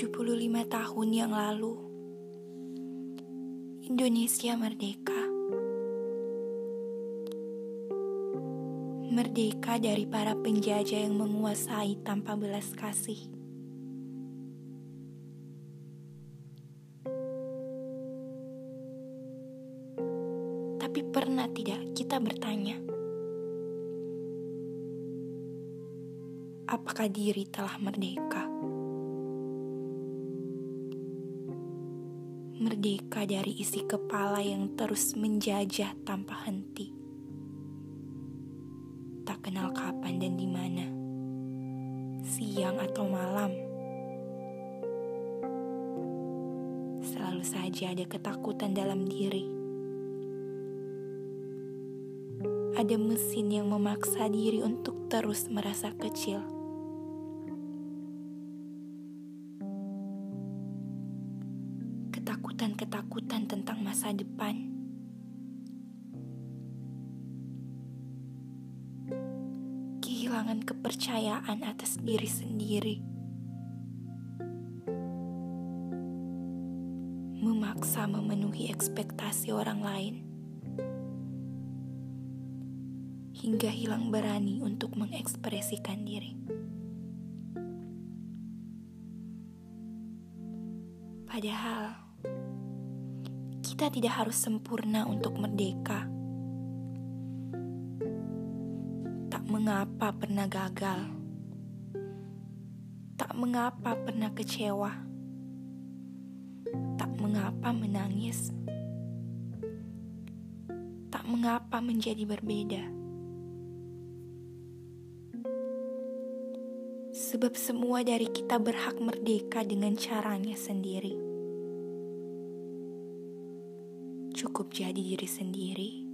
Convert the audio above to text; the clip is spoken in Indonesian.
75 tahun yang lalu, Indonesia merdeka. Merdeka dari para penjajah yang menguasai tanpa belas kasih. Tapi pernah tidak kita bertanya, apakah diri telah merdeka? Merdeka dari isi kepala yang terus menjajah tanpa henti. Tak kenal kapan dan di mana. Siang atau malam. Selalu saja ada ketakutan dalam diri. Ada mesin yang memaksa diri untuk terus merasa kecil. Ketakutan-ketakutan tentang masa depan. Kehilangan kepercayaan atas diri sendiri. Memaksa memenuhi ekspektasi orang lain. Hingga hilang berani untuk mengekspresikan diri. Padahal kita tidak harus sempurna untuk merdeka. Tak mengapa pernah gagal. Tak mengapa pernah kecewa. Tak mengapa menangis. Tak mengapa menjadi berbeda. Sebab semua dari kita berhak merdeka dengan caranya sendiri. Cukup jadi diri sendiri